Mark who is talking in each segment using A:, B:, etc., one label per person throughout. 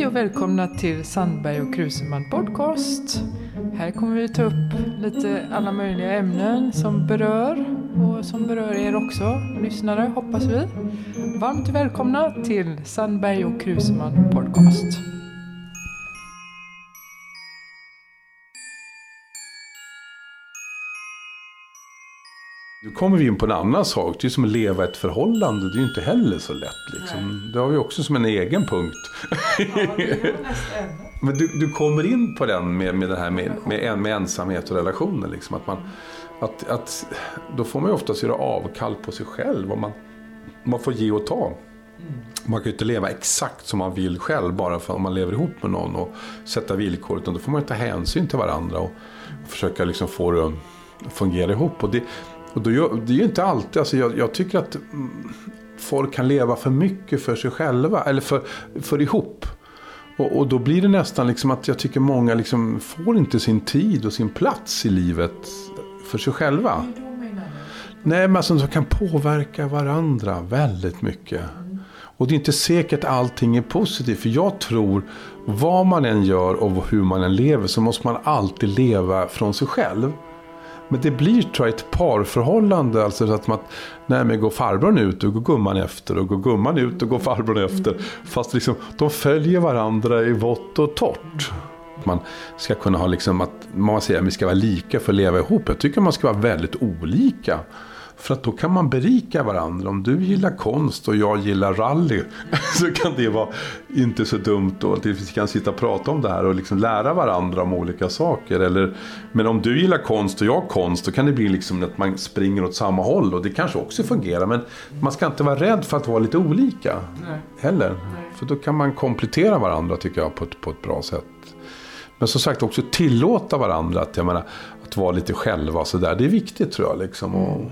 A: Hej och välkomna till Sandberg och Kruseman Podcast. Här kommer vi ta upp lite alla möjliga ämnen som berör och som berör er också, lyssnare hoppas vi. Varmt välkomna till Sandberg och Kruseman Podcast.
B: Nu kommer vi in på en annan sak. Det är som att leva ett förhållande. Det är ju inte heller så lätt. Liksom. Det har vi också som en egen punkt. Men du, du kommer in på den med, med det här med, med, med ensamhet och relationer. Liksom. Att man, att, att, då får man ju oftast göra avkall på sig själv. Och man, man får ge och ta. Man kan ju inte leva exakt som man vill själv bara för att man lever ihop med någon och sätta villkor. Utan då får man ta hänsyn till varandra och, och försöka liksom få det att fungera ihop. Och det, och då, det är ju inte alltid, alltså jag, jag, tycker att mm, folk kan leva för mycket för sig själva, eller för, för ihop. Och, och då blir det nästan liksom att jag tycker många liksom får inte sin tid och sin plats i livet för sig själva. Nej, men alltså de kan påverka varandra väldigt mycket. Och det är inte säkert att allting är positivt. För jag tror, vad man än gör och hur man än lever, så måste man alltid leva från sig själv. Men det blir tror jag ett parförhållande. Alltså att man, nej men går farbrorn ut och går gumman efter och går gumman ut och går farbrorn efter. Fast liksom, de följer varandra i vått och torrt. Man ska kunna ha liksom att, man säger att vi ska vara lika för att leva ihop. Jag tycker man ska vara väldigt olika. För att då kan man berika varandra. Om du gillar konst och jag gillar rally. Så kan det vara inte så dumt då. Att vi kan sitta och prata om det här och liksom lära varandra om olika saker. Eller, men om du gillar konst och jag konst. Då kan det bli liksom att man springer åt samma håll. Och det kanske också fungerar. Men man ska inte vara rädd för att vara lite olika. Nej. Heller. Nej. För då kan man komplettera varandra tycker jag på ett, på ett bra sätt. Men som sagt också tillåta varandra att, jag menar, att vara lite själva. Så där. Det är viktigt tror jag. Liksom. Och,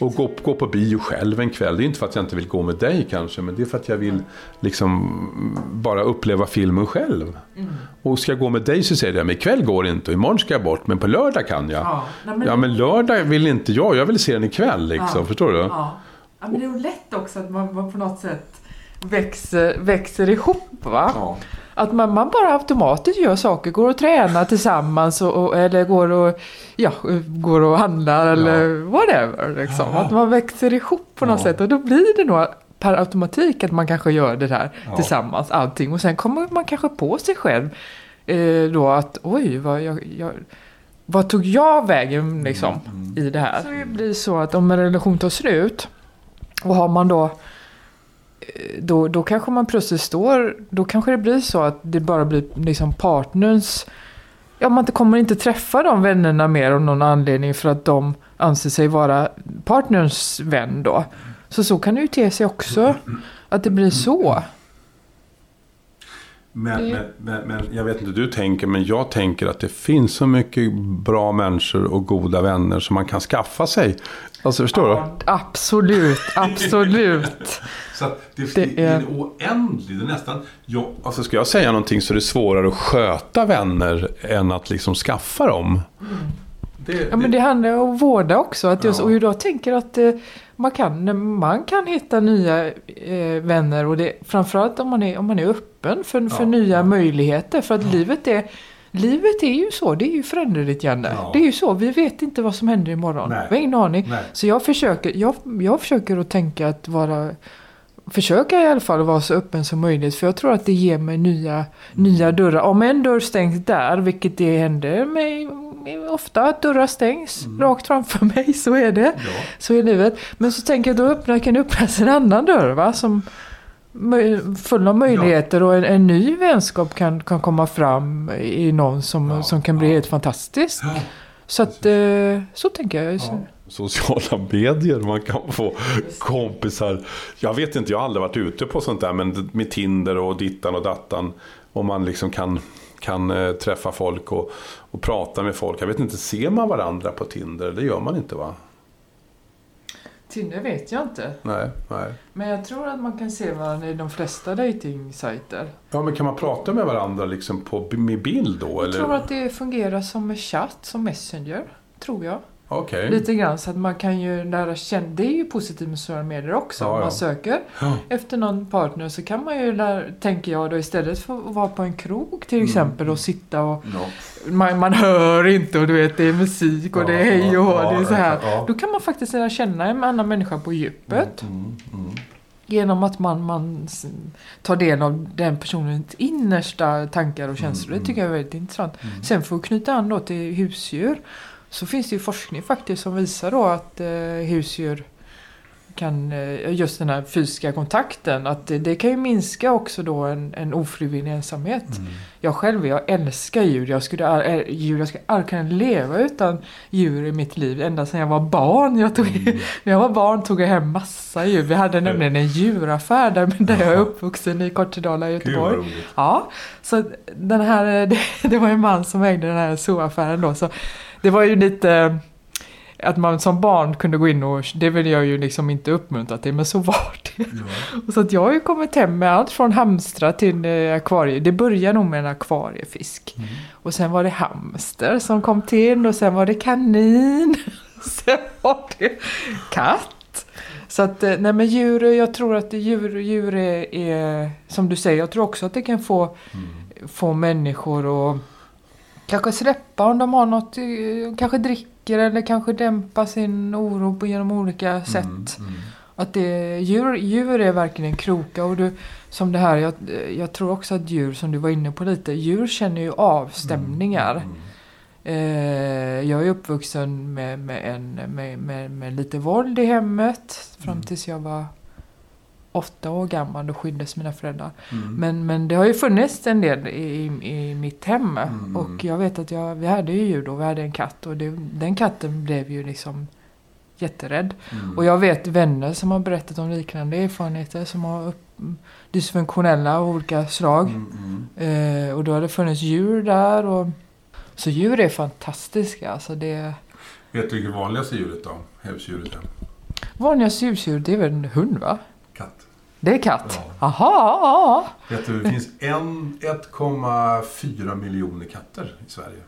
B: och gå, gå på bio själv en kväll. Det är inte för att jag inte vill gå med dig kanske. Men det är för att jag vill liksom bara uppleva filmen själv. Mm. Och ska jag gå med dig så säger jag, men ikväll går det inte. Och imorgon ska jag bort. Men på lördag kan jag. Ja, nej, men... ja men lördag vill inte jag. Jag vill se den ikväll liksom. Ja. Förstår du?
A: Ja. ja. men det är ju lätt också att man på något sätt växer, växer ihop va? Ja. Att man, man, bara automatiskt gör saker, går och tränar tillsammans och, och, eller går och, ja, går och handlar eller ja. whatever. Liksom. Ja. Att man växer ihop på något sätt och då blir det nog per automatik att man kanske gör det här tillsammans, allting. Och sen kommer man kanske på sig själv eh, då att oj, vad, jag, jag, vad tog jag vägen liksom, mm, mm. i det här? Så det blir så att om en relation tar slut och har man då Eh, då, då kanske man plötsligt står, då kanske det blir så att det bara blir liksom partners, ja man kommer inte träffa de vännerna mer av någon anledning för att de anser sig vara partners vän då. Så så kan det ju te sig också, att det blir så.
B: Men, men, men, men, jag vet inte hur du tänker, men jag tänker att det finns så mycket bra människor och goda vänner som man kan skaffa sig. Alltså förstår ja,
A: du? Absolut, absolut.
B: så det, det, är, oändligt. Det är nästan, jag, alltså ska jag säga någonting så är det svårare att sköta vänner än att liksom skaffa dem. Mm.
A: Det, ja, men det handlar om att vårda också. Att just, ja. Och jag tänker att eh, man, kan, man kan hitta nya eh, vänner. Och det, framförallt om man är, om man är öppen för, för nya ja. möjligheter. För att livet är Livet är ju så, det är ju föränderligt Janne. Ja. Det är ju så, vi vet inte vad som händer imorgon. Nej. Vi har ingen aning. Nej. Så jag försöker, jag, jag försöker att tänka att vara försöka i alla fall vara så öppen som möjligt. För jag tror att det ger mig nya, mm. nya dörrar. Om en dörr stängs där, vilket det händer mig ofta, att dörrar stängs mm. rakt framför mig. Så är det. Ja. Så är livet. Men så tänker jag, då öppnar, kan det öppnas en annan dörr. Va? Som, full av möjligheter ja. och en, en, ny vänskap kan, kan komma fram i någon som, ja, som kan bli helt fantastisk. Så att, eh, så tänker jag.
B: Sociala medier, man kan få kompisar. Jag vet inte, jag har aldrig varit ute på sånt där, men med Tinder och dittan och dattan. Och man liksom kan, kan äh, träffa folk och, och prata med folk. Jag vet inte, ser man varandra på Tinder? Det gör man inte va?
A: Tinder vet jag inte.
B: Nej, nej.
A: Men jag tror att man kan se varandra i de flesta dejtingsajter.
B: Ja, men kan man prata med varandra liksom på, med bild då?
A: Jag
B: eller?
A: tror att det fungerar som med chatt, som Messenger. Tror jag.
B: Okay.
A: Lite grann så att man kan ju lära känna. Det är ju positivt med sociala medier också.
B: Ja,
A: Om
B: ja.
A: man söker
B: Ja.
A: efter någon partner så kan man ju, lära, tänker jag då istället för att vara på en krog till
B: Mm.
A: exempel och sitta och
B: Ja.
A: man, man hör inte och du vet det är musik och det är hej och
B: Ja,
A: det är så här.
B: ja.
A: Då kan man faktiskt lära känna en annan människa på djupet.
B: Mm, mm.
A: Genom att man, man tar del av den personens innersta tankar och känslor.
B: Mm,
A: Det tycker jag är väldigt intressant.
B: Mm.
A: Sen för att knyta an då till husdjur. Så finns det ju forskning faktiskt som visar då att eh, husdjur kan, eh, just den här fysiska kontakten, att det, det kan ju minska också då en, en ofrivillig ensamhet.
B: Mm.
A: Jag själv, jag älskar djur. Jag skulle, al- djur, jag skulle aldrig kunna leva utan djur i mitt liv. Ända sedan jag var barn. Jag tog,
B: Mm.
A: När jag var barn tog jag hem massa djur. Vi hade nämligen en djuraffär där, där jag är uppvuxen i Kortedala i Göteborg. Ja, så den här, det, det var en man som ägde den här zooaffären då. Så det var ju lite att man som barn kunde gå in och, det vill jag ju liksom inte uppmuntra till, men så var det.
B: Ja.
A: Och så att jag har ju kommit hem med allt från hamstrar till eh, akvarie. Det började nog med en akvariefisk.
B: Mm.
A: Och sen var det hamster som kom till och sen var det kanin. Sen var det katt. Så att, eh, nej men djur, jag tror att djur, djur är, är, som du säger, jag tror också att det kan få,
B: Mm.
A: få människor att kanske släppa om de har något, eh, kanske dricker eller kanske dämpa sin oro på genom olika sätt.
B: Mm. Mm.
A: Att det, djur, djur är verkligen kroka och du, som det här, jag, jag tror också att djur, som du var inne på lite, djur känner ju av stämningar.
B: Mm.
A: Eh, jag är uppvuxen med, med, en, med, med, med lite våld i hemmet fram
B: Mm.
A: tills jag var åtta år gammal. Då skildes mina föräldrar.
B: Mm.
A: Men, men det har ju funnits en del i, i mitt hem.
B: Mm.
A: Och jag vet att jag, vi hade ju djur då, vi hade en katt. Och det, den katten blev ju liksom jätterädd.
B: Mm.
A: Och jag vet vänner som har berättat om liknande erfarenheter som har upp, dysfunktionella av olika slag.
B: Mm. Mm.
A: Eh, och då har det funnits djur där. Och, så djur är fantastiska. Alltså det
B: Vet du vilket vanligaste djuret då? Husdjuret
A: vanligaste husdjur det är väl en hund va?
B: Katt.
A: Det är katt.
B: Ja.
A: Aha!
B: Vet du, det finns en- 1,4 miljoner katter i Sverige.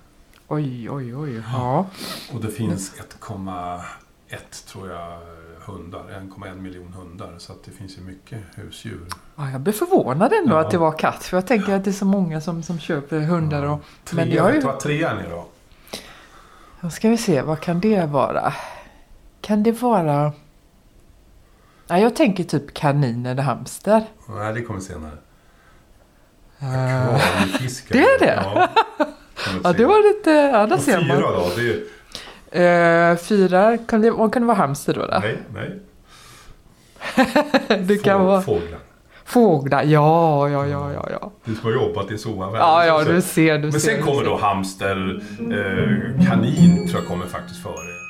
A: Oj, oj, oj. Ja.
B: Och det finns 1,1 tror jag hundar. 1,1 miljon hundar. Så att det finns ju mycket husdjur.
A: Ja, jag blev förvånad ändå
B: Ja.
A: att det var katt. För jag tänker att det är så många som, som köper hundar. Och,
B: Trea,
A: Men jag har ju-
B: vad trean är då?
A: då ska vi se, vad kan det vara? Kan det vara... Ja, jag tänker typ kanin eller hamster.
B: Nej, det kommer senare.
A: Eh,
B: Akvariefiskar.
A: det är det?
B: Ja,
A: Ja, det var lite... Ja, där
B: Och
A: ser
B: fyra
A: man.
B: då? Det är ju...
A: Eh, fyra, kan det, vad kan det vara hamster då? då?
B: Nej, nej.
A: Det kan
B: Få-
A: vara
B: Fåglar.
A: fåglar. Ja, ja, ja, ja, ja.
B: Du som har jobbat i zooaffär.
A: Ja, ja, du ser, du
B: Men
A: ser.
B: sen kommer
A: ser.
B: då hamster, eh, kanin tror jag kommer faktiskt före.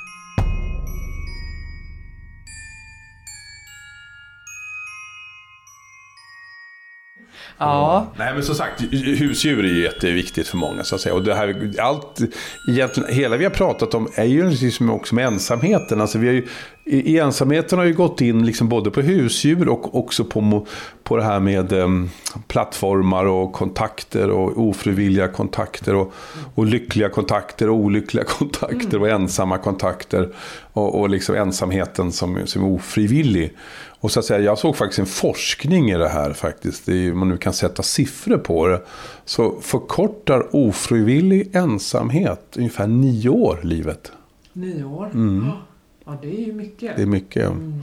A: Ja,
B: Nej men som sagt, husdjur är ju jätteviktigt för många så att säga. Och det här, allt, egentligen, hela vi har pratat om är ju liksom också med ensamheten. Alltså vi har ju, i, ensamheten har ju gått in liksom både på husdjur och också på, på det här med em, plattformar och kontakter och ofrivilliga kontakter och, och lyckliga kontakter och olyckliga kontakter och ensamma kontakter. Och, och liksom ensamheten som, som är ofrivillig. Och så att säga, jag såg faktiskt en forskning i det här faktiskt. Om man nu kan sätta siffror på det. Så förkortar ofrivillig ensamhet ungefär nio år livet.
A: nio år.
B: Mm.
A: Ja, det är ju mycket.
B: Det är mycket.
A: Mm.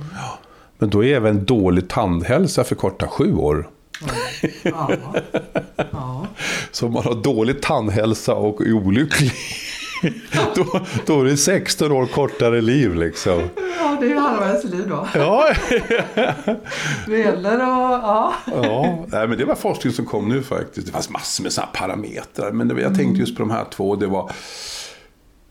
B: Men då är även dålig tandhälsa förkortar sju år.
A: Ja. ja.
B: Så om man har dålig tandhälsa och är olycklig. då, då är det 16 år kortare liv liksom.
A: ja, det är ju halva ens liv då.
B: Ja,
A: Det gäller att... Ja.
B: Ja, nej, men det var forskning som kom nu faktiskt. Det fanns massor med sådana parametrar. Men var- jag tänkte just på de här två. Det var,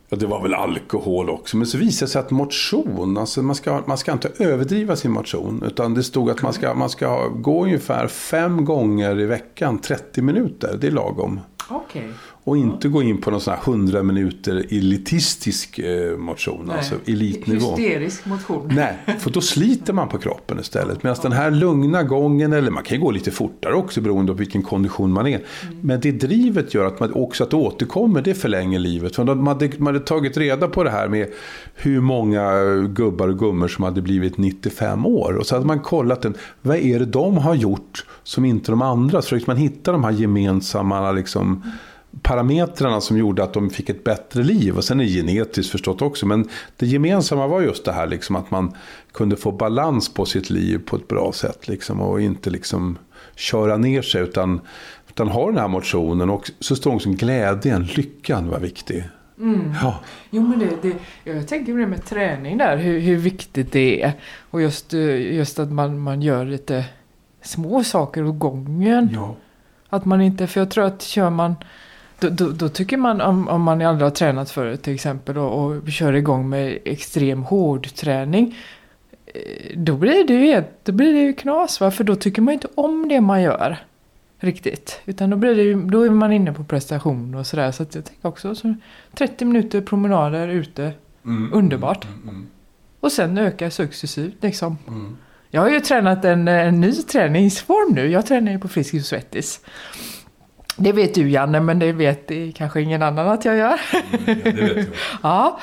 B: ja, det var väl alkohol också. Men så visade det sig att motion, alltså man ska, man ska inte överdriva sin motion. Utan det stod att man ska, man ska gå ungefär fem gånger i veckan, 30 minuter. Det är lagom.
A: Okej.
B: Och inte gå in på någon sån här 100 minuter elitistisk eh, motion, Nej. alltså elitnivå.
A: Hysterisk motion.
B: Nej, för då sliter man på kroppen istället. Medan den här lugna gången, eller man kan ju gå lite fortare också beroende på vilken kondition man är. Mm. Men det drivet gör att man också att återkommer, det förlänger livet. För man hade, man hade tagit reda på det här med hur många gubbar och gummor som hade blivit 95 år. Och så hade man kollat den, vad är det de har gjort som inte de andra? Så man hitta de här gemensamma liksom, parametrarna som gjorde att de fick ett bättre liv. Och sen är det genetiskt förstått också. Men det gemensamma var just det här liksom, att man kunde få balans på sitt liv på ett bra sätt. Liksom, och inte liksom köra ner sig utan, utan ha den här motionen. Och så står också glädjen, lyckan var viktig.
A: Mm. Ja. Jo, men det, det, jag tänker på det med träning där, hur, hur viktigt det är. Och just, eh, just att man, man gör lite små saker åt gången. Ja. Att man inte, för jag tror att kör man då, då, då, tycker man om, om man aldrig har tränat förut till exempel och, och kör igång med extrem hårdträning. Eh, då blir det ju, då blir det ju knas va? för då tycker man inte om det man gör. Riktigt. Utan då, blir det ju, då är man inne på prestation och sådär. Så att jag tänker också så 30 minuter promenader ute. Mm, mm underbart. Mm, mm, och sen öka successivt liksom. Mm. Jag har ju tränat en, en ny träningsform nu. Jag tränar ju på Friskis och Svettis. Det vet du Janne, men det vet kanske ingen annan att jag gör.
B: Mm, ja, jag.
A: ja. ja.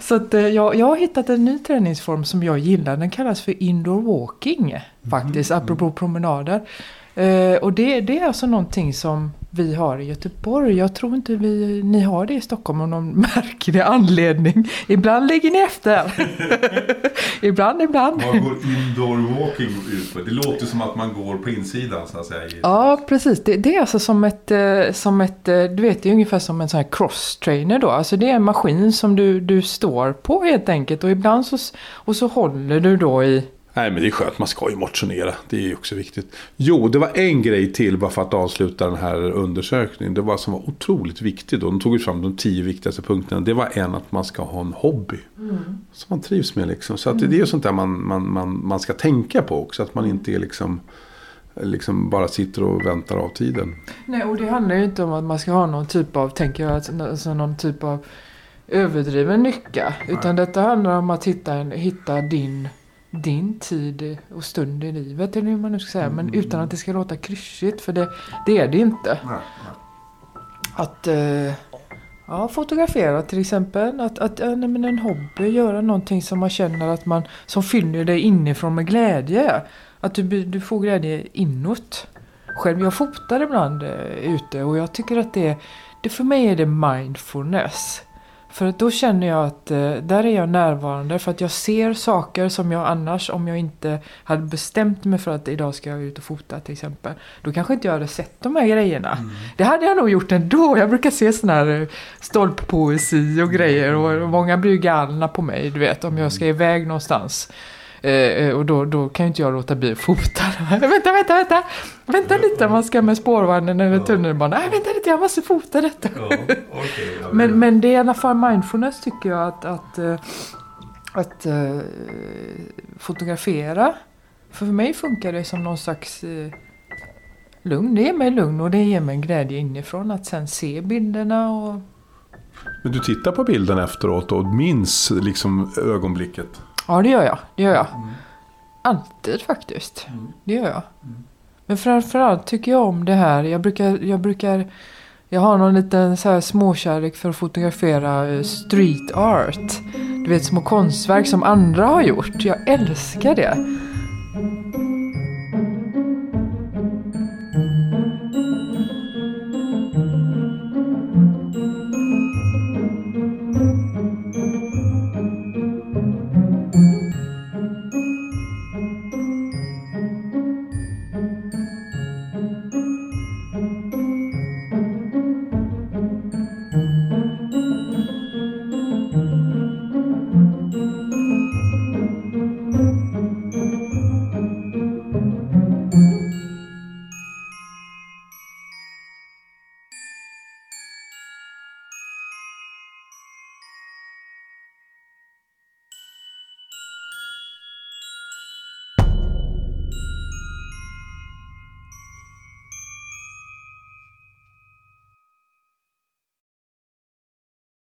A: Så att, eh, jag, jag har hittat en ny träningsform som jag gillar. Den kallas för indoor walking faktiskt, mm. apropå promenader. Uh, och det, det är alltså någonting som vi har i Göteborg. Jag tror inte vi, ni har det i Stockholm av någon märklig anledning. Ibland ligger ni efter. ibland, ibland.
B: Vad går indoor walking ut på? Det låter som att man går på insidan så att säga.
A: Ja, precis. Det, det är alltså som ett, eh, som ett, eh, du vet det är ungefär som en sån här cross-trainer då. Alltså det är en maskin som du, du står på helt enkelt. Och ibland så, och så håller du då i
B: Nej men det är skönt, man ska ju motionera. Det är ju också viktigt. Jo, det var en grej till bara för att avsluta den här undersökningen. Det var som var otroligt viktigt. De tog fram de tio viktigaste punkterna. Det var en att man ska ha en hobby. Mm. Som man trivs med liksom. Så att det är ju sånt där man, man, man, man ska tänka på också. Att man inte är liksom liksom bara sitter och väntar av tiden.
A: Nej, och det handlar ju inte om att man ska ha någon typ av, tänker jag, alltså någon typ av överdriven. Utan Nej. detta handlar om att hitta, en, hitta din din tid och stund i livet eller hur man nu ska säga. Men mm. utan att det ska låta klyschigt för det, det är det inte. Att uh, ja, fotografera till exempel. Att, att ja, nej, en hobby, göra någonting som man känner att man som fyller dig inifrån med glädje. Att du, du får glädje inåt. Själv, jag fotar ibland uh, ute och jag tycker att det, det för mig är det mindfulness. För då känner jag att eh, där är jag närvarande för att jag ser saker som jag annars om jag inte hade bestämt mig för att idag ska jag ut och fota till exempel. Då kanske inte jag hade sett de här grejerna. Mm. Det hade jag nog gjort ändå. Jag brukar se sån här eh, stolppoesi och grejer och många blir galna på mig du vet om jag ska iväg någonstans. Eh, eh, och då, då kan ju inte jag låta bli att fota. vänta, vänta, vänta! Vänta lite, man ska med spårvagnen eller tunnelbanan. Nej, vänta lite, jag måste fota detta. Ja, okay, men, men det är i alla fall mindfulness tycker jag att, att, uh, att uh, fotografera. För, för mig funkar det som någon slags uh, lugn. Det ger mig lugn och det ger mig glädje inifrån att sen se bilderna och
B: men du tittar på bilden efteråt och minns liksom ögonblicket?
A: Ja, det gör jag. Det gör jag. Mm. Alltid faktiskt. Mm. Det gör jag. Mm. Men framförallt tycker jag om det här. Jag brukar, jag brukar jag har någon liten så här småkärlek för att fotografera eh, street art. Du vet små konstverk som andra har gjort. Jag älskar det.